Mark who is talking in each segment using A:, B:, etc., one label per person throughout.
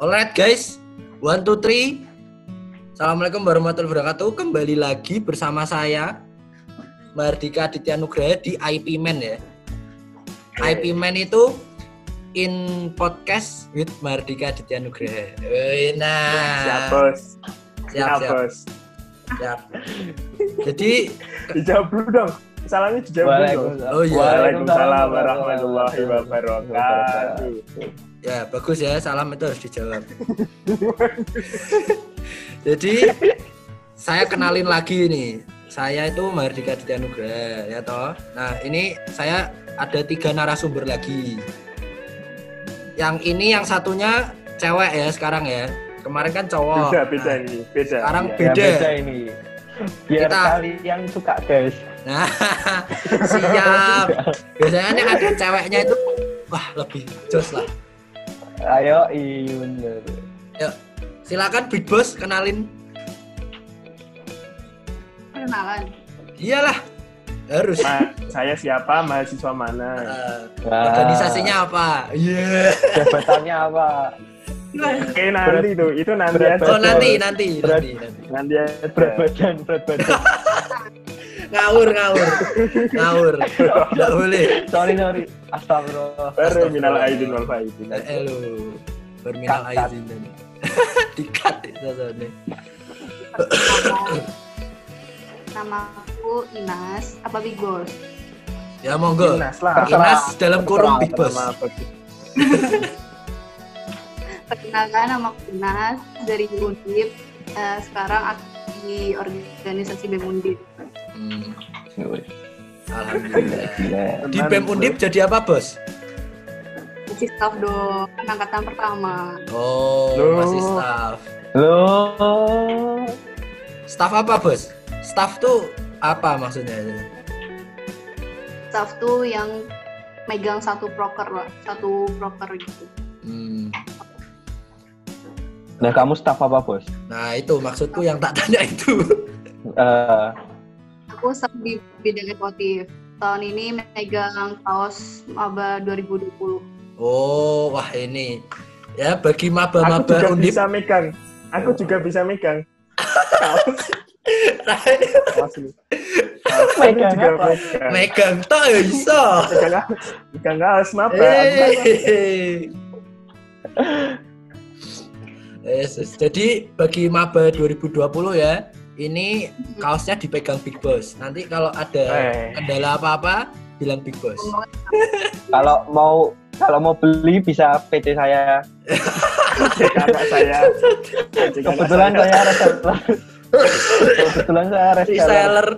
A: Alright guys, one two three. Assalamualaikum warahmatullahi wabarakatuh. Kembali lagi bersama saya Mardika Aditya Nugraha di IP Man ya. IP Man itu in podcast with Mardika Aditya Nugraha. Nah,
B: Siap bos.
A: siap,
B: Siap
A: siap,
B: bos.
A: siap. Jadi,
B: Dijawab dulu dong. Salamnya dijawab dulu. dong.
A: Oh iya.
B: Waalaikumsalam warahmatullahi wabarakatuh.
A: Ya bagus ya, salam itu harus dijawab. Jadi, saya kenalin lagi nih. Saya itu Mardika Aditya Nugraha, ya toh. Nah, ini saya ada tiga narasumber lagi. Yang ini yang satunya cewek ya sekarang ya. Kemarin kan cowok.
B: Beda beda
A: Nah,
B: ini. Beda.
A: Sekarang
B: Iya.
A: beda.
C: Ya, beda ini. Biar
A: Kita-
C: kalian suka guys.
A: Nah, siap. Biasanya ada ceweknya itu wah lebih jos lah.
C: Ayo, iya bener.
A: Yuk, silakan Big Boss kenalin.
D: Perkenalan.
A: Iyalah, harus.
B: Ma- saya siapa? Mahasiswa mana?
A: Eh,
C: Nah,
A: organisasinya apa? Iya.
C: Jabatannya apa?
B: Oke nanti tuh. Itu nanti
C: Berat-
B: aja.
A: Oh nanti nanti
C: Berat.
A: nanti nanti.
B: Nanti aja.
C: Berat badan, berat badan.
A: Ngawur ngawur ngawur. Tidak boleh.
C: sorry, sorry. Astagfirullah.
B: Baru minal aidin wal faizin.
A: Eh lu berminal
C: Cut, cut.
A: aizin dan dikat itu soalnya.
D: Nama aku Inas. Apa Big Boss?
A: Ya monggo.
B: Inas lah.
A: Inas dalam kurung Big Boss.
D: Perkenalkan nama aku Inas dari Undip. Eh, sekarang aku di organisasi BEM Undip.
A: Hmm, Alhamdulillah.
C: Gila.
A: Di BEM Undip jadi apa bos?
D: Masih staff dong, angkatan pertama.
A: Oh
B: Loh.
A: masih staff.
C: Loh.
A: Staff apa bos? Staff tuh apa maksudnya?
D: Staff tuh yang megang satu proker lah, satu proker gitu.
A: Hmm.
C: Nah, kamu staff apa, Bos?
A: Nah itu maksudku yang tak tanya itu.
C: Eh,
D: Aku staff di bidang ekotif. Tahun ini megang kaos Maba 2020.
A: Oh wah ini ya bagi
B: Aku
A: maba-maba
B: juga
A: undip.
B: bisa megang. Aku juga bisa megang. Asli. Aku
C: Megang
B: juga
C: apa?
B: megang.
A: Megang toh ya bisa.
B: Megang kaos. Kaos apa?
A: Eh. Yes, yes. jadi bagi maba 2020 ya, ini kaosnya dipegang Big Boss. Nanti kalau ada
B: Eh.
A: kendala apa-apa, bilang Big Boss.
C: kalau mau kalau mau beli bisa PT saya.
B: Saya.
C: Kebetulan
B: saya.
C: reseller. Kebetulan saya reseller.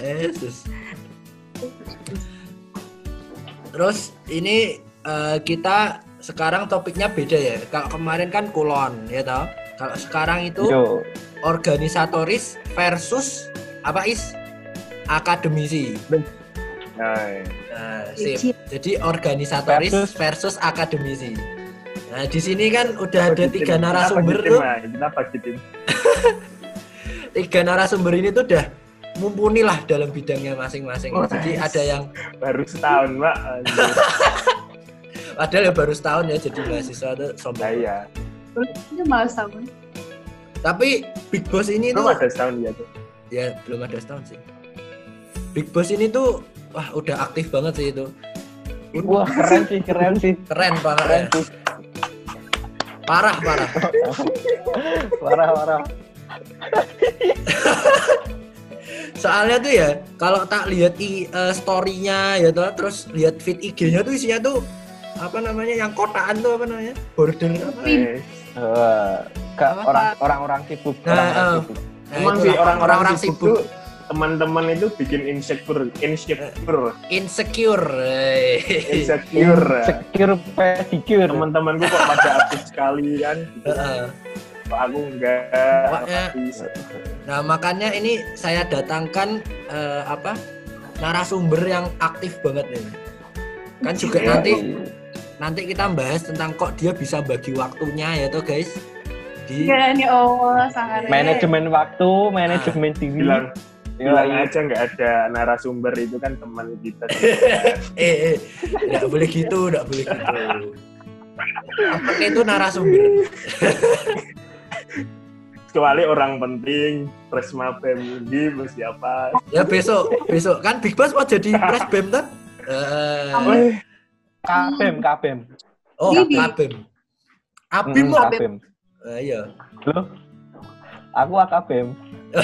A: Yesus. Terus ini eh, kita sekarang topiknya beda ya. Kalau kemarin kan kulon ya toh. Kalau sekarang itu
C: Yo,
A: organisatoris versus apa is akademisi.
B: Nah,
A: Nah, sip. Jadi organisatoris versus,
C: Versus-
A: akademisi. Nah, di sini kan udah ada tiga narasumber tuh.
B: Kenapa tim?
A: Tiga narasumber ini tuh udah mumpuni lah dalam bidangnya masing-masing.
B: Oh,
A: Jadi
B: nice.
A: ada yang
B: Baru setahun, Mbak.
A: Padahal ya baru setahun ya jadi mahasiswa tuh sombong.
B: Nah, iya.
D: Ini malah sama.
A: Tapi Big Boss ini
B: Belum
A: tuh
B: ada setahun ya tuh.
A: ya belum ada setahun sih. Big Boss ini tuh wah udah aktif banget sih itu.
C: wah keren sih, keren sih.
A: Keren banget
C: Keren
A: ya.
C: sih.
A: Parah parah.
C: Parah, parah.
A: Soalnya tuh ya kalau tak lihat i eh, story-nya ya toh, terus lihat feed IG-nya tuh isinya tuh apa namanya yang kotaan tuh apa namanya? Border apa?
B: Eh,
C: Eh, ke
A: Apa?
C: orang orang-orang sibuk.
A: Nah,
C: orang-orang
A: eh.
C: sibuk.
A: Nah,
B: Emang
A: itu
B: sih
A: lah,
B: orang-orang sibuk teman-teman itu bikin insecure, insecure,
A: insecure. eh.
B: insecure.
C: Secure pedicure.
B: Teman-temanku kok pada aktif sekali kan.
A: Heeh.
B: Kok aku enggak.
A: Pokoknya- Nah, makanya ini saya datangkan eh, apa? narasumber yang aktif banget nih. Kan juga
B: Iya.
A: nanti nanti kita bahas tentang kok dia bisa bagi waktunya ya toh guys. Di
D: Ya nih Allah sangat
C: manajemen waktu, manajemen diri.
B: bilang bilang
C: Iya.
B: aja nggak ada narasumber itu kan teman kita.
A: eh, eh, nggak boleh gitu, nggak boleh gitu. Temen itu narasumber.
B: Kecuali orang penting, Presma Pemudi, siapa?
A: Ya besok, besok kan Big Boss mau jadi press bem kan? Eh,
B: Weh,
C: Kabem, kabem.
A: oh,
D: Bibi.
A: Abim. Abim
C: Mm,
A: mau.
C: kabem.
A: Eh, iya.
C: Loh, aku akabem.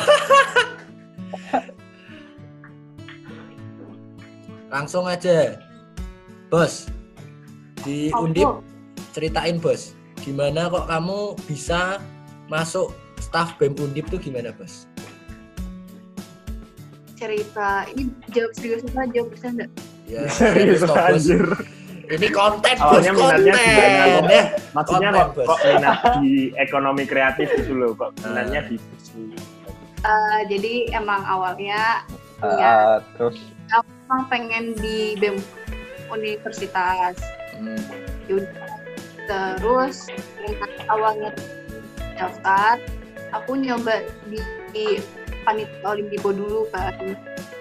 A: Langsung aja. Bos. Di? Undip ceritain, Bos. Gimana kok kamu bisa masuk staff BEM Undip tuh gimana, Bos?
D: cerita ini jawab serius apa jawab bercanda
A: Ya,
B: serius anjir.
A: Ini konten,
B: Awalnya
A: Bos, konten.
B: mana,
A: Ya.
B: Maksudnya
A: Konten,
B: kok,
A: Bos.
B: kok minat di ekonomi kreatif gitu loh, kok minatnya di bisnis.
D: Eh, jadi emang awalnya
C: Eh,
D: Iya.
C: terus
D: emang pengen di BEM universitas
A: Hmm.
D: Yaudah. terus awalnya daftar aku nyoba di, di panitia olimpico dulu kan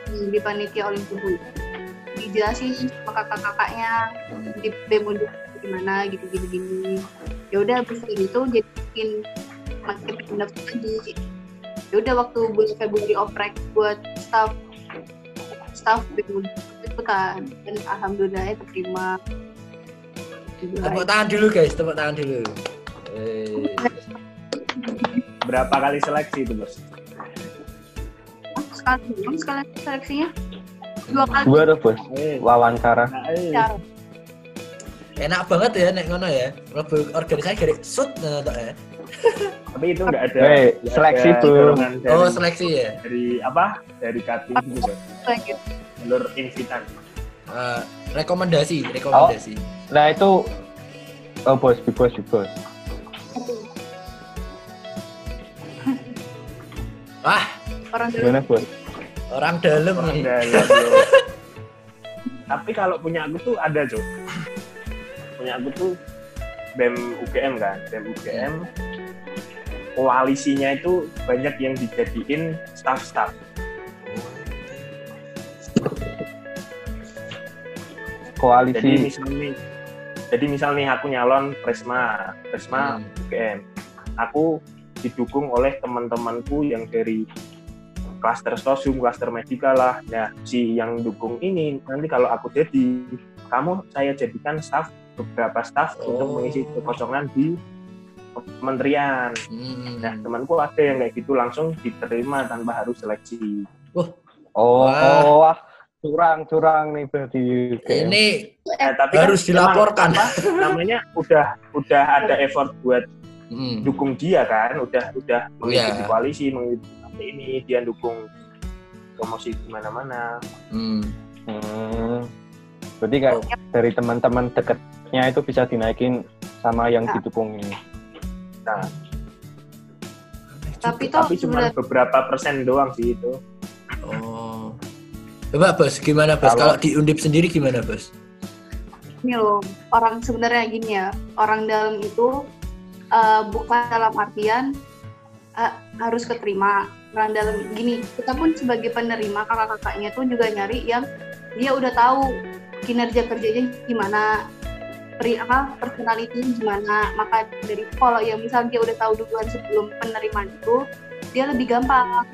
D: di, di panitia olimpico dijelasin sama kakak-kakaknya di BEM Undip gimana gitu gini gini ya udah habis itu jadi bikin makin pendaftar lagi ya udah waktu bulan Februari oprek buat staff staff BEM Undip ikutan dan alhamdulillah terima
A: Tepuk tangan dulu, guys. Tepuk tangan dulu. Eh.
B: Berapa kali seleksi itu, Bos?
D: sekali sekali seleksinya dua kali
C: dua tuh bos
B: Eh,
C: wawancara.
B: nah, eh.
A: Enak banget ya nek ngono ya. Lebih organisasi dari sud nah, ya.
B: Tapi itu nggak ada.
C: Hei,
B: nggak
C: seleksi,
B: dari,
A: Oh, seleksi ya.
B: dari apa? Dari Kati gitu, Bos.
D: lagi
B: Jalur invitan.
A: Eh, rekomendasi, rekomendasi.
C: Nah itu oh bos, big bos, big bos.
A: Wah,
D: orang dari
C: Gimana bos?
A: Orang dalam
B: Orang
A: nih.
B: dalam. Tapi kalau punya aku tuh ada, Cok. Punya aku tuh BEM UGM kan, BEM UGM koalisinya itu banyak yang dijadiin staff-staff. Jadi
C: Koalisi.
B: misal nih, jadi misal nih aku nyalon Presma, Presma
A: Hmm.
B: UGM. Aku didukung oleh teman-temanku yang dari klaster sosum, klaster medika lah. Nah, si yang dukung ini nanti kalau aku jadi, kamu saya jadikan staff beberapa staff untuk
A: Oh.
B: mengisi kekosongan di kementerian.
A: Hmm.
B: Nah, temanku ada yang kayak gitu langsung diterima tanpa harus seleksi.
C: Oh,
A: Wah.
C: oh, wah, curang, curang nih berarti.
A: Ini
B: Nah, tapi
A: Harus
B: kan
A: dilaporkan.
B: emang apa, namanya udah udah ada effort buat
A: hmm.
B: dukung dia kan udah udah mengikuti
A: Iya.
B: koalisi mengikuti ini dia dukung promosi di mana-mana
A: Hmm.
C: Hmm. Berarti
A: Oh.
C: dari teman-teman dekatnya itu bisa dinaikin sama yang
D: Nah.
C: didukung ini.
D: tapi tuh
B: tapi cuma beberapa persen doang sih itu
A: Oh. Coba bos, gimana bos?
C: Kalau-
A: Kalau di Undip sendiri gimana bos?
D: ini loh orang sebenarnya gini ya orang dalam itu eh, bukan dalam artian eh, harus keterima orang dalam gini kita pun sebagai penerima kakak-kakaknya tuh juga nyari yang dia udah tahu kinerja kerjanya gimana peri apa personality gimana. Maka dari kalau yang misal dia udah tahu duluan sebelum penerimaan itu dia lebih gampang.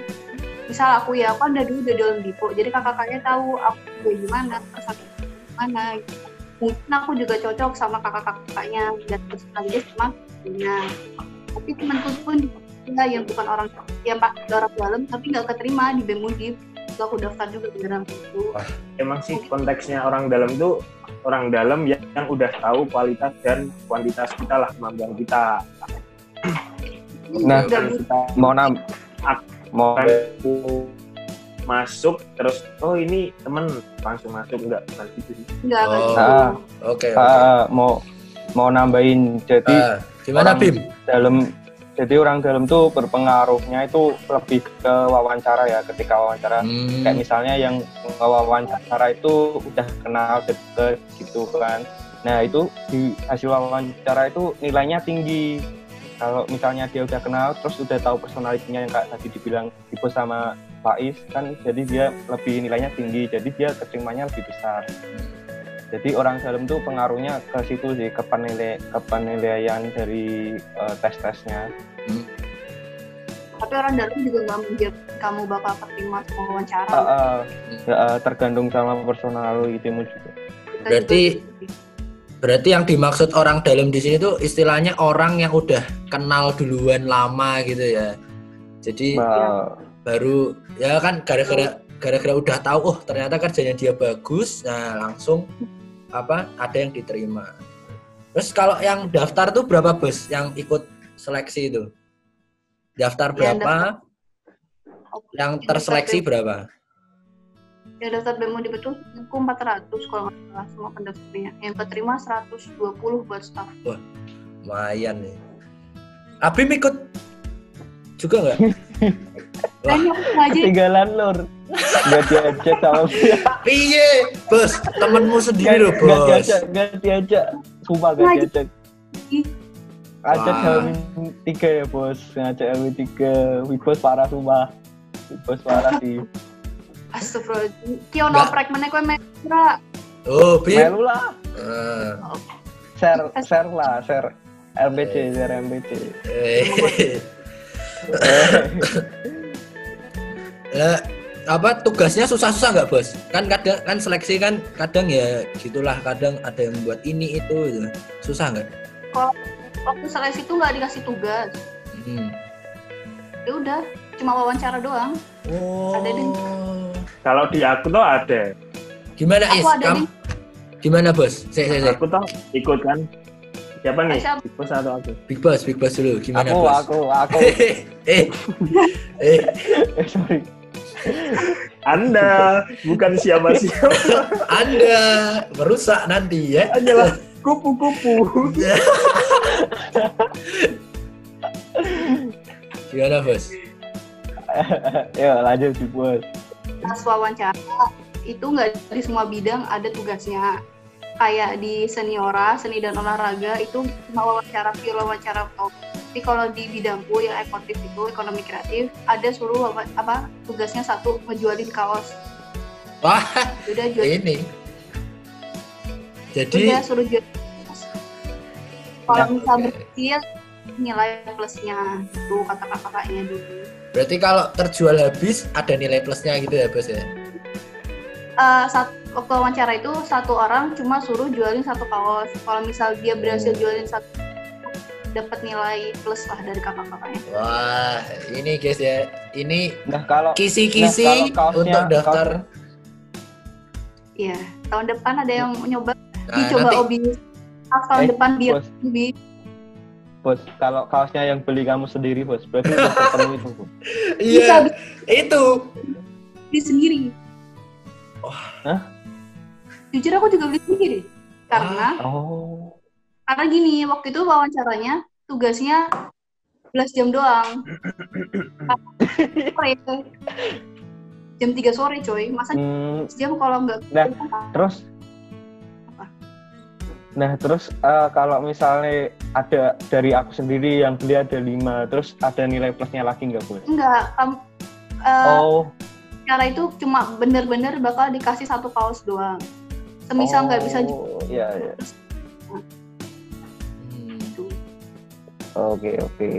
D: Misal aku ya aku kan udah dulu udah dalam dipo jadi kakak-kakaknya tahu aku juga gimana personality gimana gitu. Mungkin aku juga cocok sama kakak-kakaknya dan personality sama punya. Tapi temanku pun juga yang bukan orang yang pak orang dalam tapi nggak keterima di Bemudip Itu aku daftar juga di dalam itu
B: emang sih konteksnya orang dalam tuh orang dalam yang, yang udah tahu kualitas dan kuantitas kita lah kemampuan kita
C: Nah,
D: udah
B: Bukan kita
C: Mau nam, mau
B: bukan masuk terus oh ini temen langsung masuk enggak bukan gitu sih
D: nggak nggak
A: Oh.
D: gitu.
C: Ah.
A: Oke. oke.
C: ah, mau mau nambahin jadi
A: Ah, gimana Bim?
C: dalam jadi orang dalam tuh berpengaruhnya itu lebih ke wawancara ya ketika wawancara.
A: Hmm.
C: kayak misalnya yang wawancara itu udah kenal deket gitu kan. Nah itu di hasil wawancara itu nilainya tinggi. Kalau misalnya dia udah kenal terus udah tahu personalitinya yang kayak tadi dibilang tipe sama Faiz kan jadi dia lebih nilainya tinggi jadi dia keterimanya lebih besar. Jadi orang dalam tuh pengaruhnya ke situ sih ke penilai ke penilaian dari eh, tes-tesnya
D: Tapi orang dalam juga nggak menjamin kamu bakal keterima sama wawancara.
C: Eh, eh, ya, eh, tergantung sama personalitimu juga
D: Kita
A: berarti-
D: juga-
A: Berarti yang dimaksud orang dalam di sini tuh istilahnya orang yang udah kenal duluan lama gitu ya. Jadi
C: Nah,
A: baru ya kan gara-gara gara-gara udah tahu oh ternyata kerjanya dia bagus, nah langsung apa ada yang diterima. Terus kalau yang daftar tuh berapa bos yang ikut seleksi itu? Daftar
D: Yang
A: berapa?
D: Oh,
A: Yang
D: yang
A: terseleksi berapa?
D: Ya daftar BEM di betul aku 400 kalau nggak salah semua pendaftarnya. Yang keterima 120 buat staff.
A: Lumayan nih. Abim ikut juga nggak? Wah.
C: Ketinggalan lur nggak diajak sama dia
A: Piye, bos? Temenmu sendiri loh,
C: nggak
A: bos.
C: diajak nggak diajak sumpah nggak
D: Ngajak.
C: diajak
D: Ih.
C: Ajak
A: Wah.
C: Helmi tiga ya bos, ngajak Helmi tiga, Wibos parah sumpah, Wibos parah sih.
D: Astagfirullahaladzim.
A: Nggak.
D: noprek mana kowe merah.
A: Oh.
C: Melu lah,
A: Eh,
C: share, share lah, share LBC, share LBC.
A: eh. Lah, apa tugasnya susah-susah nggak bos? Kan kadang kan seleksi kan kadang ya gitulah kadang ada yang buat ini itu gitu. susah nggak?
D: Waktu seleksi itu nggak dikasih tugas.
A: Hmm.
D: Ya udah, cuma wawancara doang.
A: Oh.
D: Ada di-
B: Kalau di aku tuh ada.
A: Gimana
D: Aku
A: Is?
D: ada
A: Kamu gimana bos? Saya saya saya.
B: Aku tuh ikut kan. Siapa nih?
D: Siapa?
B: Big Boss atau aku?
A: Big Boss, Big Boss dulu. Gimana
C: Aku,
A: bos?
C: aku, aku.
A: eh, eh,
C: Eh, sorry.
B: Anda bukan siapa-siapa.
A: Anda merusak nanti ya.
B: Hanyalah kupu-kupu.
A: Gimana bos?
C: Ya lanjut di bos.
D: Pas wawancara itu nggak di semua bidang ada tugasnya. Kayak di seniora, seni dan olahraga itu cuma wawancara pure wawancara top. Tapi kalau di bidangku yang ekonomi itu ekonomi kreatif ada suruh apa tugasnya satu ngejualin kaos.
A: Wah,
D: Udah jual
A: ini. Jadi
D: udah suruh jual. Kalau
A: Ya,
D: misal berhasil nilai plusnya itu kata kakaknya dulu.
A: berarti kalau terjual habis ada nilai plusnya gitu ya bos ya?
D: Eh, saat waktu wawancara itu satu orang cuma suruh jualin satu kaos. Kalau misal dia berhasil
A: Oh.
D: jualin satu dapat nilai plus lah dari kakak-kakaknya.
A: Wah, ini guys ya. Ini
C: Nah kalau
A: kisi-kisi
C: Nah, kalau
A: untuk daftar.
D: Iya, tahun depan ada yang nyoba
A: Nah,
D: dicoba
A: nanti
D: obi. Tahun
C: Eh,
D: depan dia
C: bos.
D: obi.
C: bos, kalau kaosnya yang beli kamu sendiri bos, berarti udah ketemu itu bos.
A: iya itu.
D: beli sendiri.
C: Hah?
D: Jujur aku juga beli sendiri. Karena
C: Oh.
D: karena gini, waktu itu wawancaranya tugasnya 11 jam doang. Jam 3 sore coy. Masa
C: Hmm,
D: jam kalau nggak
C: Nah, terus? Nah terus eh, kalau misalnya ada dari aku sendiri yang beli ada lima, terus ada nilai plusnya lagi nggak bos?
D: enggak kamu eh,
C: Oh,
D: cara itu cuma bener-bener bakal dikasih satu kaos doang. Semisal nggak bisa
C: Oh, iya iya.
A: Hmm,
D: gitu.
C: Oke oke.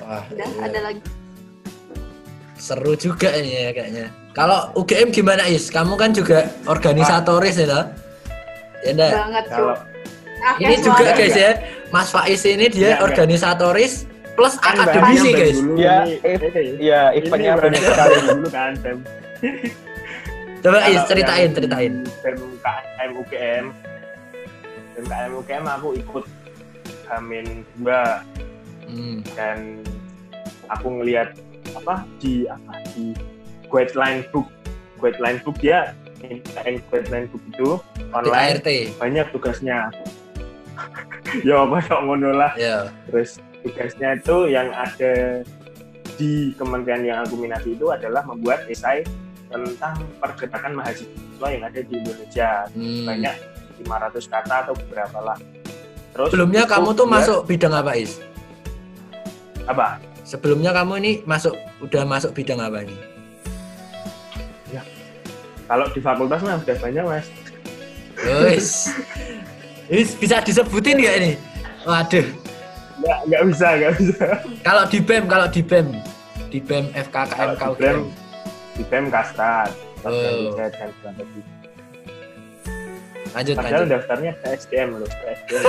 A: Wah,
D: Udah
A: iya.
D: ada lagi.
A: seru juga ini ya kayaknya. Kalau UGM gimana Is? Kamu kan juga organisatoris ya, toh? ya enggak?
D: banget
B: Kalau
D: cuy. Akhirnya
A: Ini juga guys ya, Mas Faiz ini dia
B: Enggak, enggak.
A: organisatoris plus
B: kan
A: akademisi guys.
C: Ya,
B: Ini-
C: Iya,
B: ini
C: eventnya
B: banyak
C: banyak
B: sekali
C: sekali.
B: dulu kan Bem.
A: Coba Is ceritain, ceritain.
B: BMKM UGM BMKM UGM aku ikut Hamin dua
A: Hmm.
B: dan aku ngelihat apa di apa di guideline book. Guideline book dia in guideline book itu online. Banyak tugasnya. Ya apa kok ngono lah.
A: Ya.
B: terus tugasnya itu yang ada di kementerian yang aku minati itu adalah membuat esai tentang pergerakan mahasiswa yang ada di Indonesia.
A: Hmm.
B: banyak 500 kata atau berapa lah. Terus
A: Sebelumnya kamu tuh
B: buat-
A: masuk bidang apa Is?
B: apa?
A: Sebelumnya kamu ini masuk udah masuk bidang apa nih?
B: Kalau di fakultas mah udah banyak mas.
A: Wis. Ini bisa disebutin nggak ini? Waduh.
B: Nggak, nggak bisa, nggak bisa.
A: Kalau di BEM, kalau di BEM, di BEM FKKM
B: Kalau di BEM,
A: KUGM.
B: di BEM kastrat,
A: Oh.
B: dan strategi.
A: Lanjut,
B: Padahal
A: lanjut.
B: daftarnya ke SDM loh, ke SDM.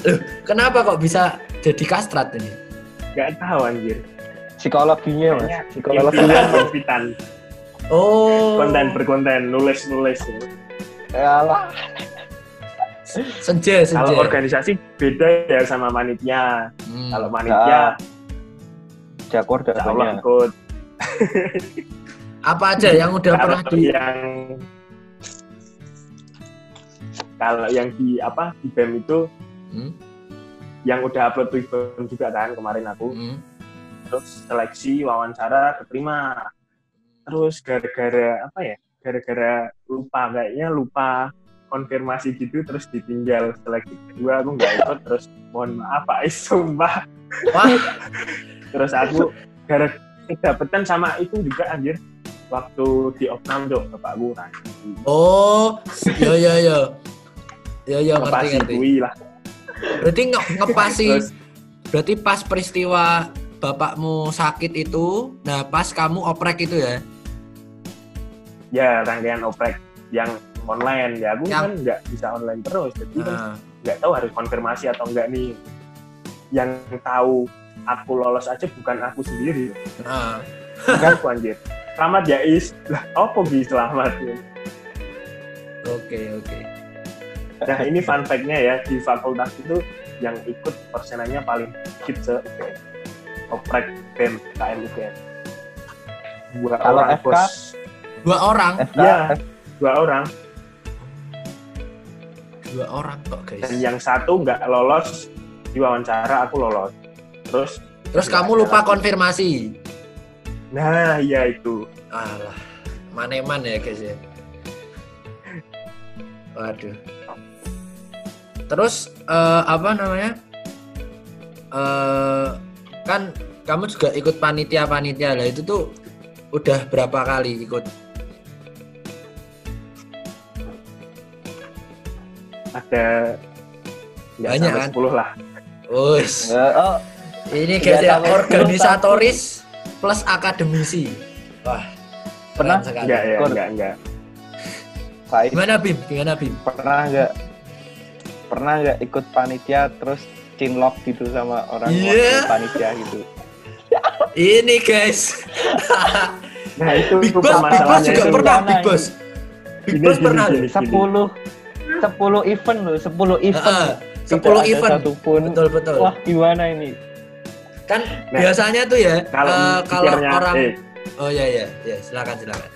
A: Loh, kenapa kok bisa jadi kastrat ini?
B: Nggak tahu anjir.
C: Psikologinya mas,
B: Kayaknya
C: psikologi.
A: Oh.
B: konten berkonten, nulis nulis.
C: Yalah.
A: Senja, senja.
B: Kalau organisasi beda ya sama panitia.
A: Hmm.
B: Kalau panitia,
C: Jakor banyak.
B: ikut.
A: Apa aja yang udah
B: Kalau
A: pernah di
B: yang kalau yang di apa di BEM itu
A: Hmm,
B: yang udah upload di BEM juga kan kemarin aku
A: hmm.
B: terus seleksi wawancara keterima terus gara-gara apa ya gara-gara lupa kayaknya lupa konfirmasi gitu terus ditinggal seleksi kedua aku nggak ikut terus mohon maaf Pak Is sumpah
A: Wah,
B: terus aku gara kedapetan sama itu juga anjir waktu di opnam tuh bapakku kan
A: oh, yo yo yo. Yo yo ngerti ngerti.
B: lah
A: Berarti nge ngepasi
B: terus
A: berarti pas peristiwa bapakmu sakit itu, nah pas kamu oprek itu ya.
B: Ya rangkaian oprek yang online. Ya aku
A: Yang-
B: kan nggak bisa online terus jadi kan
A: Nah,
B: nggak tahu harus konfirmasi atau enggak nih. Yang tahu aku lolos aja bukan aku sendiri.
A: Nah.
B: kan aku anjir. Selamat ya Is. Lah apa Gi selamat.
A: Oke, oke.
B: nah ini fun fact-nya ya. Di fakultas itu yang ikut persenannya paling dikit se UGM. oprek BEM KM UGM dua
C: Kalau FK?
B: bos
A: Dua orang,
C: FK,
B: ya dua orang
A: dua orang kok, guys.
B: dan yang satu nggak lolos di wawancara aku lolos terus
A: Terus kamu lupa konfirmasi.
B: nah iya itu
A: Alah, maneman ya guys ya. Waduh. Terus eh, apa namanya? Eh kan kamu juga ikut panitia-panitia lah itu tuh udah berapa kali ikut?
B: Ada nggak
A: Banyak,
B: sampai
A: kan?
B: 10 lah
A: Wus,
C: Ya, oh,
A: ini ya
C: sepuluh
A: organisatoris plus akademisi. Wah,
C: Pernah?
B: enggak ya enggak enggak
C: Faiz,
A: Gimana Bim? Gimana Bim?
C: pernah nggak pernah nggak ikut panitia terus cinlok gitu sama orang waktu panitia gitu
A: Ini guys.
B: nah itu
A: Big Boss, Big Boss juga pernah Big? Boss. Big Boss pernah.
B: gini.
C: sepuluh sepuluh event loh sepuluh event
A: Heeh,
C: Tidak
A: 10
C: ada
A: event.
C: satupun
A: Betul betul.
C: wah gimana ini
A: Kan
B: Nah,
A: biasanya tuh ya
B: kalau
A: eh, kalau
B: pikirnya,
A: orang
B: eh,
A: Oh ya ya, ya silakan silakan.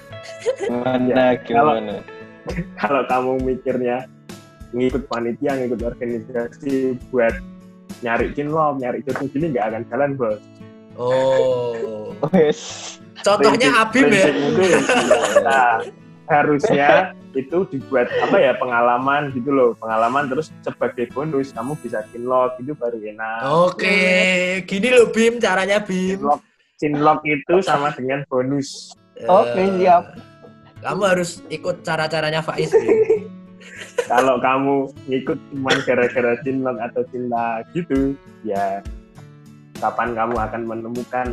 C: gimana gimana
B: kalau kamu mikirnya ngikut panitia ngikut organisasi buat nyari cinlok nyari jodoh gini nggak akan jalan bos
A: Oh.
C: wes
A: Contohnya
B: Prinsip-
A: Abim ya.
B: itu nah, harusnya itu dibuat apa ya pengalaman gitu loh pengalaman terus sebagai bonus kamu bisa cinlok itu baru enak
A: Oke, gini loh Bim caranya Bim.
B: cinlok cinlok itu sama dengan bonus
C: Oke,
A: Eh,
C: siap.
A: Kamu harus ikut cara-caranya Faiz. Bim.
B: kalau kamu ngikut cuma gara-gara cinlok atau cinta gitu ya kapan kamu akan menemukan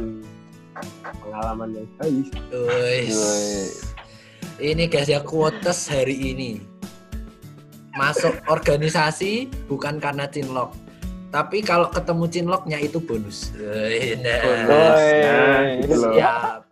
B: pengalaman yang baik.
A: Ini guys ya quotes hari ini. Masuk organisasi bukan karena cinlok. Tapi kalau ketemu cinloknya itu bonus. Nah.
B: Bonus. Nah,
C: Woi.
B: gitu loh.
A: Siap.